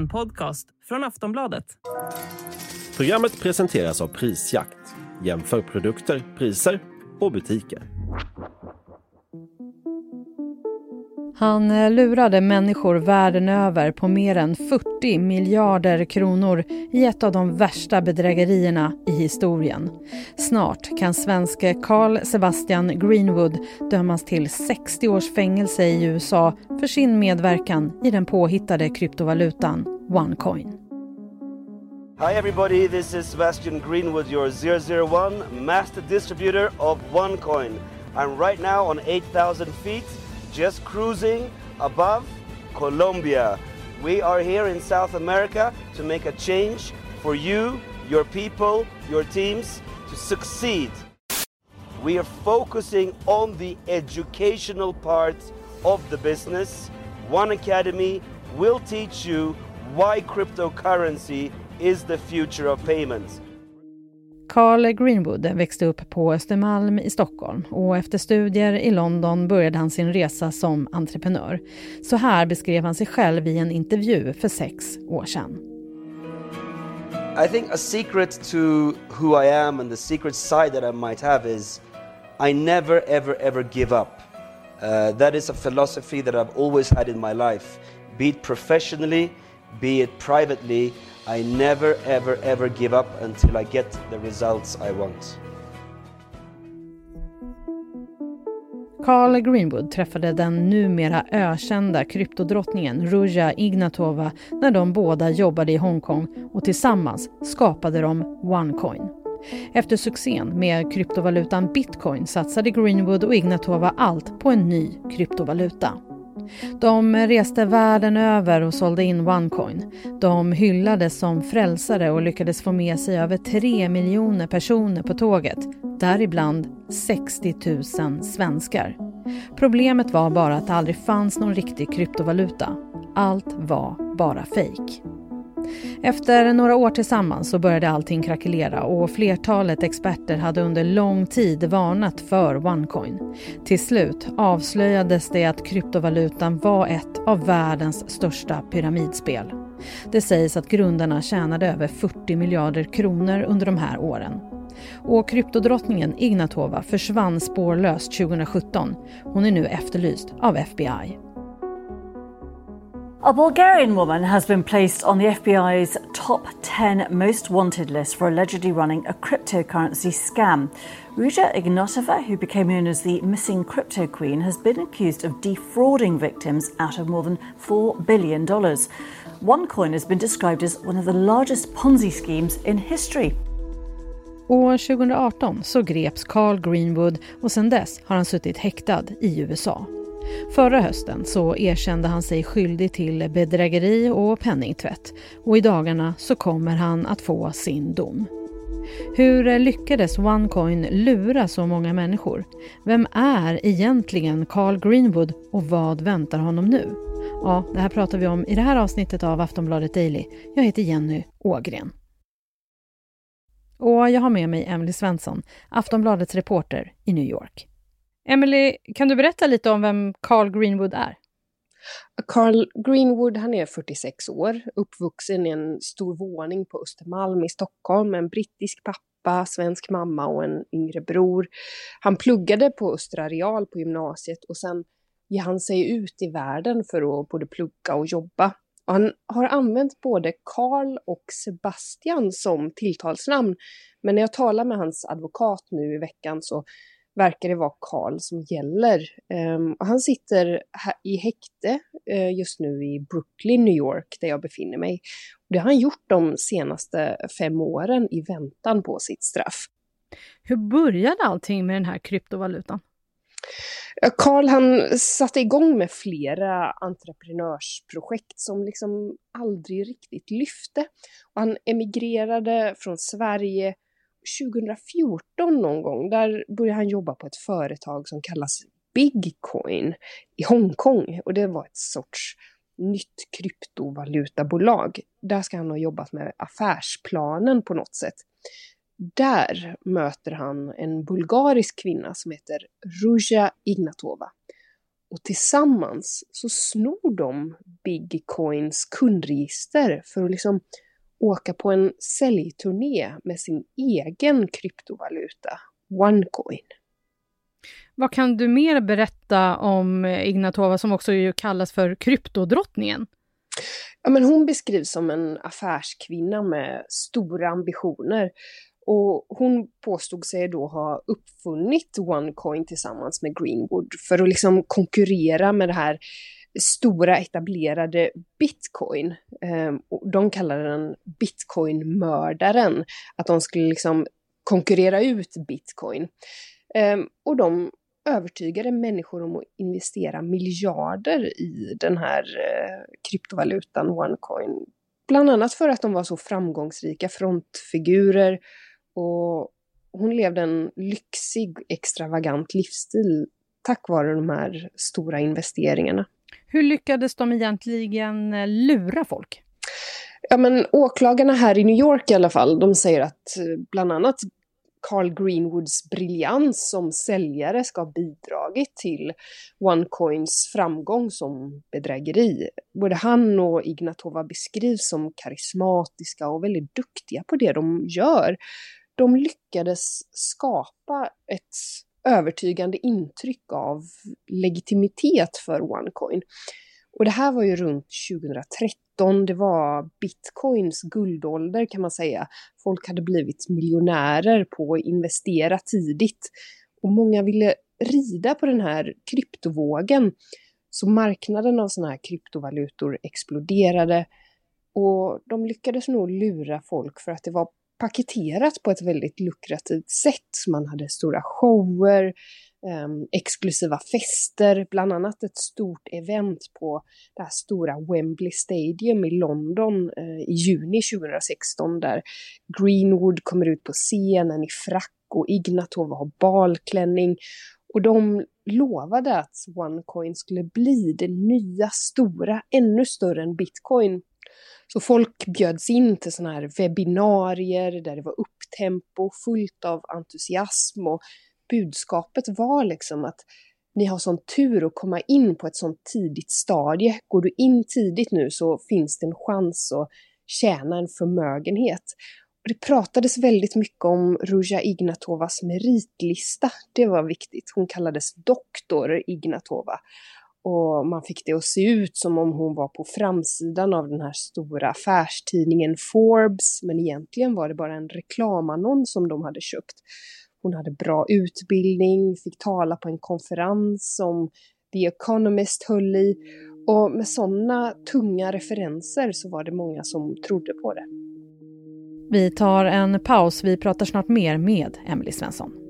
En podcast från Aftonbladet. Programmet presenteras av Prisjakt. Jämför produkter, priser och butiker. Han eh, lurade människor världen över på mer än 40 miljarder kronor i ett av de värsta bedrägerierna i historien. Snart kan svenske Carl Sebastian Greenwood dömas till 60 års fängelse i USA för sin medverkan i den påhittade kryptovalutan OneCoin. Hi everybody, this is Sebastian Greenwood, your 001 master distributor of OneCoin. I'm right now on 8,000 feet just cruising above Colombia. We are here in South America to make a change for you, your people, your teams to succeed. We are focusing on the educational part of the business. One Academy will teach you why cryptocurrency is the future of payments. Carl Greenwood växte upp på Östermalm i Stockholm och efter studier i London började han sin resa som entreprenör. Så här beskrev han sig själv i en intervju för sex år sedan. I think a secret to who I am and the secret side that I might have is I never ever ever give up. Uh, that is a philosophy that I've always had in my life, be it professionally, be it privately. I never ever ever give up until I get the results I want. Carl Greenwood träffade den numera ökända kryptodrottningen Ruja Ignatova när de båda jobbade i Hongkong och tillsammans skapade de OneCoin. Efter succén med kryptovalutan bitcoin satsade Greenwood och Ignatova allt på en ny kryptovaluta. De reste världen över och sålde in OneCoin. De hyllades som frälsare och lyckades få med sig över 3 miljoner personer på tåget, däribland 60 000 svenskar. Problemet var bara att det aldrig fanns någon riktig kryptovaluta. Allt var bara fejk. Efter några år tillsammans så började allting krackelera och flertalet experter hade under lång tid varnat för OneCoin. Till slut avslöjades det att kryptovalutan var ett av världens största pyramidspel. Det sägs att grundarna tjänade över 40 miljarder kronor under de här åren. Och kryptodrottningen Ignatova försvann spårlöst 2017. Hon är nu efterlyst av FBI. A Bulgarian woman has been placed on the FBI's top 10 most wanted list for allegedly running a cryptocurrency scam. Ruja Ignatova, who became known as the missing crypto queen, has been accused of defrauding victims out of more than $4 billion. OneCoin has been described as one of the largest Ponzi schemes in history. År 2018 så greps Carl Greenwood och sedan dess har han suttit häktad i USA. Förra hösten så erkände han sig skyldig till bedrägeri och penningtvätt och i dagarna så kommer han att få sin dom. Hur lyckades OneCoin lura så många människor? Vem är egentligen Carl Greenwood och vad väntar honom nu? Ja, det här pratar vi om i det här avsnittet av Aftonbladet Daily. Jag heter Jenny Ågren. Och jag har med mig Emily Svensson, Aftonbladets reporter i New York. Emily, kan du berätta lite om vem Carl Greenwood är? Carl Greenwood han är 46 år, uppvuxen i en stor våning på Östermalm i Stockholm med en brittisk pappa, svensk mamma och en yngre bror. Han pluggade på Östra Real på gymnasiet och sen ger han sig ut i världen för att både plugga och jobba. Och han har använt både Carl och Sebastian som tilltalsnamn. Men när jag talar med hans advokat nu i veckan så verkar det vara Karl som gäller. Um, och han sitter i häkte uh, just nu i Brooklyn, New York, där jag befinner mig. Och det har han gjort de senaste fem åren i väntan på sitt straff. Hur började allting med den här kryptovalutan? Karl han satte igång med flera entreprenörsprojekt som liksom aldrig riktigt lyfte. Och han emigrerade från Sverige 2014 någon gång, där började han jobba på ett företag som kallas Bigcoin i Hongkong. Och det var ett sorts nytt kryptovalutabolag. Där ska han ha jobbat med affärsplanen på något sätt. Där möter han en bulgarisk kvinna som heter Ruja Ignatova. Och tillsammans så snor de Bigcoins kundregister för att liksom åka på en säljturné med sin egen kryptovaluta, OneCoin. Vad kan du mer berätta om Ignatova som också kallas för kryptodrottningen? Ja, men hon beskrivs som en affärskvinna med stora ambitioner. Och hon påstod sig då ha uppfunnit OneCoin tillsammans med Greenwood för att liksom konkurrera med det här stora etablerade bitcoin. Ehm, och de kallade den bitcoinmördaren, att de skulle liksom konkurrera ut bitcoin. Ehm, och de övertygade människor om att investera miljarder i den här eh, kryptovalutan OneCoin. Bland annat för att de var så framgångsrika frontfigurer och hon levde en lyxig, extravagant livsstil tack vare de här stora investeringarna. Hur lyckades de egentligen eh, lura folk? Ja, men åklagarna här i New York i alla fall, de säger att eh, bland annat Carl Greenwoods briljans som säljare ska ha bidragit till OneCoins framgång som bedrägeri. Både han och Ignatova beskrivs som karismatiska och väldigt duktiga på det de gör. De lyckades skapa ett övertygande intryck av legitimitet för OneCoin. Och det här var ju runt 2013, det var bitcoins guldålder kan man säga. Folk hade blivit miljonärer på att investera tidigt. Och många ville rida på den här kryptovågen. Så marknaden av sådana här kryptovalutor exploderade och de lyckades nog lura folk för att det var paketerat på ett väldigt lukrativt sätt. Man hade stora shower, eh, exklusiva fester, bland annat ett stort event på det här stora Wembley Stadium i London eh, i juni 2016 där Greenwood kommer ut på scenen i frack och Ignatova har balklänning. Och de lovade att OneCoin skulle bli det nya stora, ännu större än bitcoin så folk bjöds in till sådana här webbinarier där det var upptempo, fullt av entusiasm och budskapet var liksom att ni har sån tur att komma in på ett sånt tidigt stadie. Går du in tidigt nu så finns det en chans att tjäna en förmögenhet. Och det pratades väldigt mycket om Ruja Ignatovas meritlista. Det var viktigt. Hon kallades doktor Ignatova. Och man fick det att se ut som om hon var på framsidan av den här stora affärstidningen Forbes, men egentligen var det bara en reklamannons som de hade köpt. Hon hade bra utbildning, fick tala på en konferens som The Economist höll i och med sådana tunga referenser så var det många som trodde på det. Vi tar en paus, vi pratar snart mer med Emily Svensson.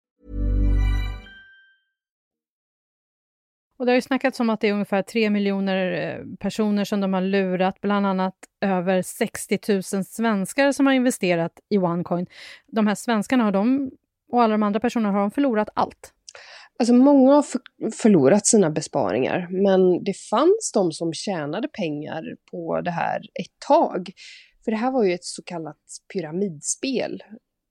Och det har ju snackats om att det är ungefär 3 miljoner eh, personer som de har lurat, bland annat över 60 000 svenskar som har investerat i OneCoin. De här svenskarna har de, och alla de andra personerna, har de förlorat allt? Alltså många har förlorat sina besparingar, men det fanns de som tjänade pengar på det här ett tag. För det här var ju ett så kallat pyramidspel.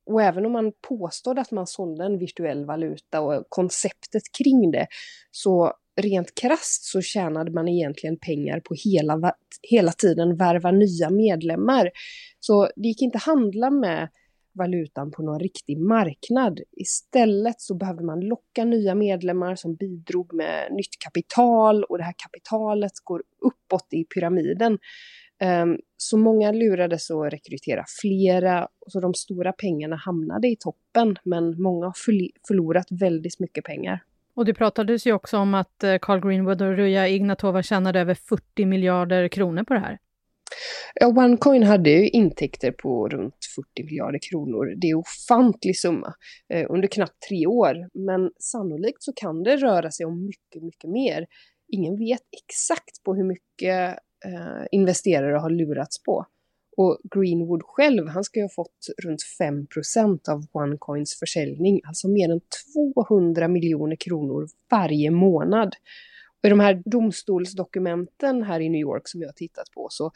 Och även om man påstod att man sålde en virtuell valuta och konceptet kring det, så rent krast så tjänade man egentligen pengar på hela, hela tiden värva nya medlemmar. Så det gick inte att handla med valutan på någon riktig marknad. Istället så behövde man locka nya medlemmar som bidrog med nytt kapital och det här kapitalet går uppåt i pyramiden. Ehm, så många lurades att rekrytera flera, så de stora pengarna hamnade i toppen, men många har förlorat väldigt mycket pengar. Och det pratades ju också om att eh, Carl Greenwood och Ruja Ignatova tjänade över 40 miljarder kronor på det här. Ja, OneCoin hade ju intäkter på runt 40 miljarder kronor. Det är en ofantlig summa eh, under knappt tre år. Men sannolikt så kan det röra sig om mycket, mycket mer. ingen vet exakt på hur mycket eh, investerare har lurats på. Och Greenwood själv, han ska ju ha fått runt 5% av OneCoins försäljning, alltså mer än 200 miljoner kronor varje månad. Och I de här domstolsdokumenten här i New York som jag har tittat på så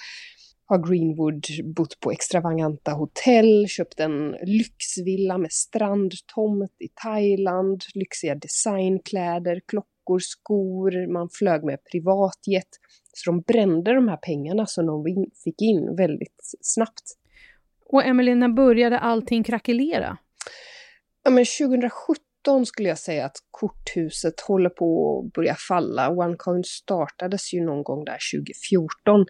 har Greenwood bott på extravaganta hotell, köpt en lyxvilla med strandtomt i Thailand, lyxiga designkläder, klockor, skor, man flög med privatjet. Så de brände de här pengarna som de fick in väldigt snabbt. Och Emelie, när började allting krackelera? Ja, men 2017 skulle jag säga att korthuset håller på att börja falla. OneCoin startades ju någon gång där 2014.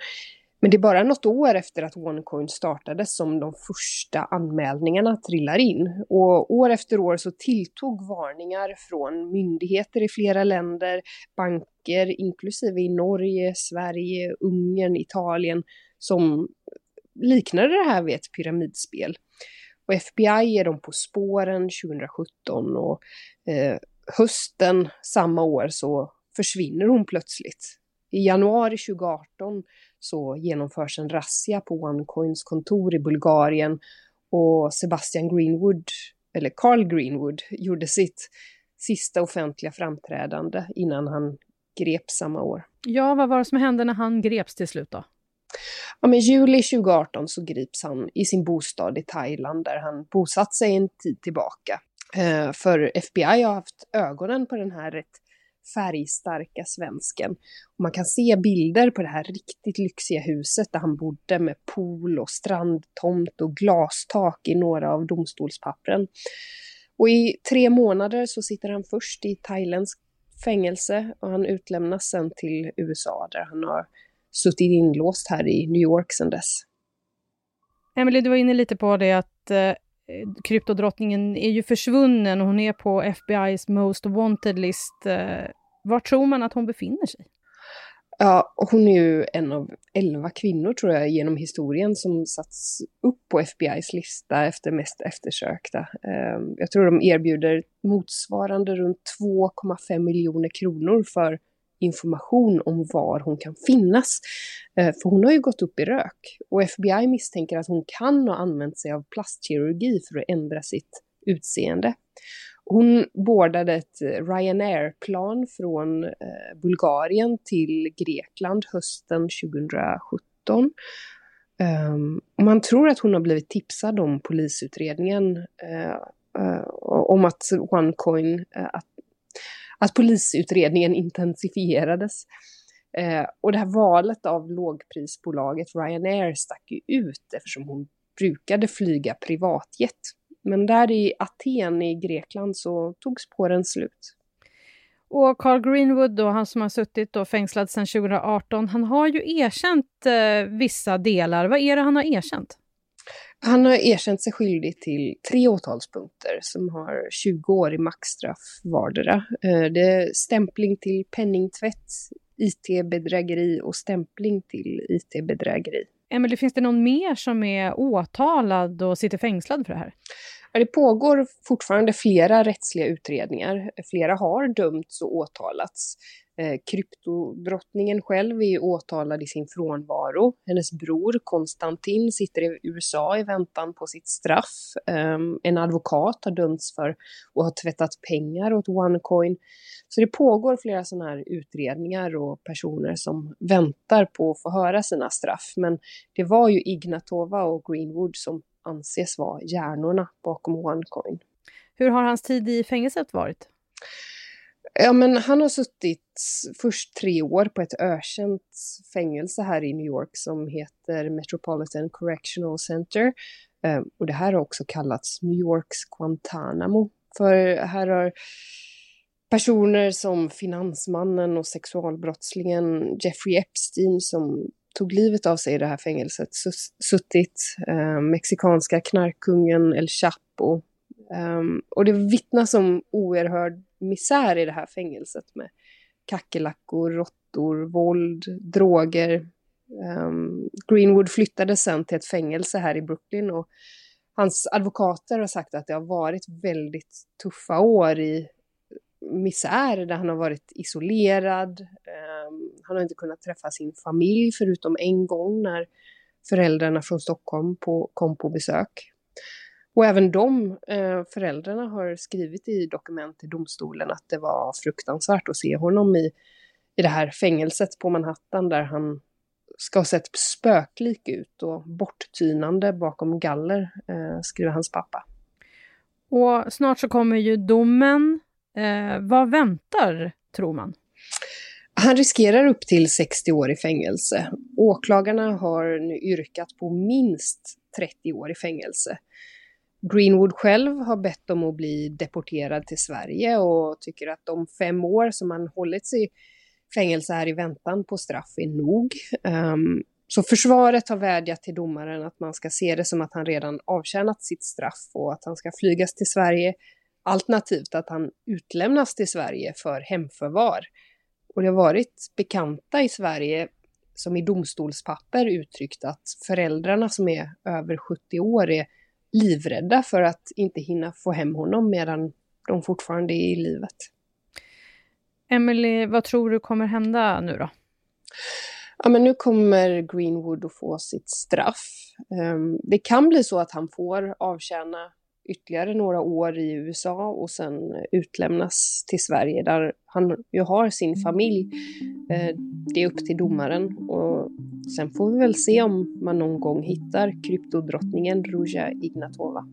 Men det är bara något år efter att OneCoin startades som de första anmälningarna trillar in. Och år efter år så tilltog varningar från myndigheter i flera länder, banker, inklusive i Norge, Sverige, Ungern, Italien, som liknade det här vid ett pyramidspel. Och FBI är de på spåren 2017 och eh, hösten samma år så försvinner hon plötsligt. I januari 2018 så genomförs en razzia på OneCoins kontor i Bulgarien och Sebastian Greenwood, eller Carl Greenwood, gjorde sitt sista offentliga framträdande innan han greps samma år. Ja, vad var det som hände när han greps till slut då? Ja, men juli 2018 så grips han i sin bostad i Thailand där han bosatt sig en tid tillbaka. Eh, för FBI har haft ögonen på den här rätt färgstarka svensken. Och man kan se bilder på det här riktigt lyxiga huset där han bodde med pool och strandtomt och glastak i några av domstolspappren. Och i tre månader så sitter han först i thailändsk fängelse och han utlämnas sen till USA där han har suttit inlåst här i New York sedan dess. Emily, du var inne lite på det att eh, Eh, kryptodrottningen är ju försvunnen och hon är på FBI's Most Wanted-list. Eh, Var tror man att hon befinner sig? Ja, hon är ju en av elva kvinnor tror jag genom historien som satts upp på FBI's lista efter mest eftersökta. Eh, jag tror de erbjuder motsvarande runt 2,5 miljoner kronor för information om var hon kan finnas. Eh, för hon har ju gått upp i rök och FBI misstänker att hon kan ha använt sig av plastkirurgi för att ändra sitt utseende. Hon boardade ett eh, Ryanair-plan från eh, Bulgarien till Grekland hösten 2017. Ehm, man tror att hon har blivit tipsad om polisutredningen om att OneCoin, att att polisutredningen intensifierades. Eh, och det här valet av lågprisbolaget Ryanair stack ju ut eftersom hon brukade flyga privatjet. Men där i Aten i Grekland så tog spåren slut. Och Carl Greenwood, då, han som har suttit då fängslad sedan 2018, han har ju erkänt eh, vissa delar. Vad är det han har erkänt? Han har erkänt sig skyldig till tre åtalspunkter som har 20 år i maxstraff vardera. Eh, det är stämpling till penningtvätt, IT-bedrägeri och stämpling till IT-bedrägeri. Emelie, finns det någon mer som är åtalad och sitter fängslad för det här? Det pågår fortfarande flera rättsliga utredningar. Flera har dömts och åtalats. Eh, kryptodrottningen själv är åtalad i sin frånvaro. Hennes bror Konstantin sitter i USA i väntan på sitt straff. Eh, en advokat har dömts för att ha tvättat pengar åt OneCoin. Så det pågår flera sådana här utredningar och personer som väntar på att få höra sina straff. Men det var ju Ignatova och Greenwood som anses vara hjärnorna bakom OneCoin. Hur har hans tid i fängelset varit? Ja, men han har suttit först tre år på ett ökänt fängelse här i New York som heter Metropolitan Correctional Center. Eh, och det här har också kallats New Yorks Guantanamo. För här har personer som finansmannen och sexualbrottslingen Jeffrey Epstein som tog livet av sig i det här fängelset suttit. Eh, mexikanska knarkkungen El Chapo. Eh, och det vittnas om oerhörd misär i det här fängelset med kackerlackor, råttor, våld, droger. Um, Greenwood flyttade sen till ett fängelse här i Brooklyn och hans advokater har sagt att det har varit väldigt tuffa år i misär där han har varit isolerad. Eh, han har inte kunnat träffa sin familj förutom en gång när föräldrarna från Stockholm på, kom på besök. Och även de eh, föräldrarna har skrivit i dokument till domstolen att det var fruktansvärt att se honom i, i det här fängelset på Manhattan där han ska ha sett spöklik ut och borttynande bakom galler, eh, skriver hans pappa. Och snart så kommer ju domen. Eh, vad väntar, tror man? Han riskerar upp till 60 år i fängelse. Åklagarna har nu yrkat på minst 30 år i fängelse. Greenwood själv har bett om att bli deporterad till Sverige och tycker att de fem år som han hållits i fängelse här i väntan på straff är nog. Um, så försvaret har vädjat till domaren att man ska se det som att han redan avtjänat sitt straff och att han ska flygas till Sverige, alternativt att han utlämnas till Sverige för hemförvar. Och det har varit bekanta i Sverige som i domstolspapper uttryckt att föräldrarna som är över 70 år är livrädda för att inte hinna få hem honom medan de fortfarande är i livet. Emily, vad tror du kommer hända nu då? Ja, men nu kommer Greenwood att få sitt straff. Um, det kan bli så att han får avtjäna ytterligare några år i USA och sen utlämnas till Sverige där han ju har sin familj. Eh, det är upp till domaren och sen får vi väl se om man någon gång hittar kryptodrottningen Ruja Ignatova.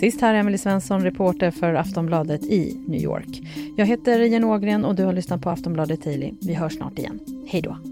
Sist här Emily Svensson, reporter för Aftonbladet i New York. Jag heter Jenny Ågren och du har lyssnat på Aftonbladet Daily. Vi hörs snart igen. Hej då!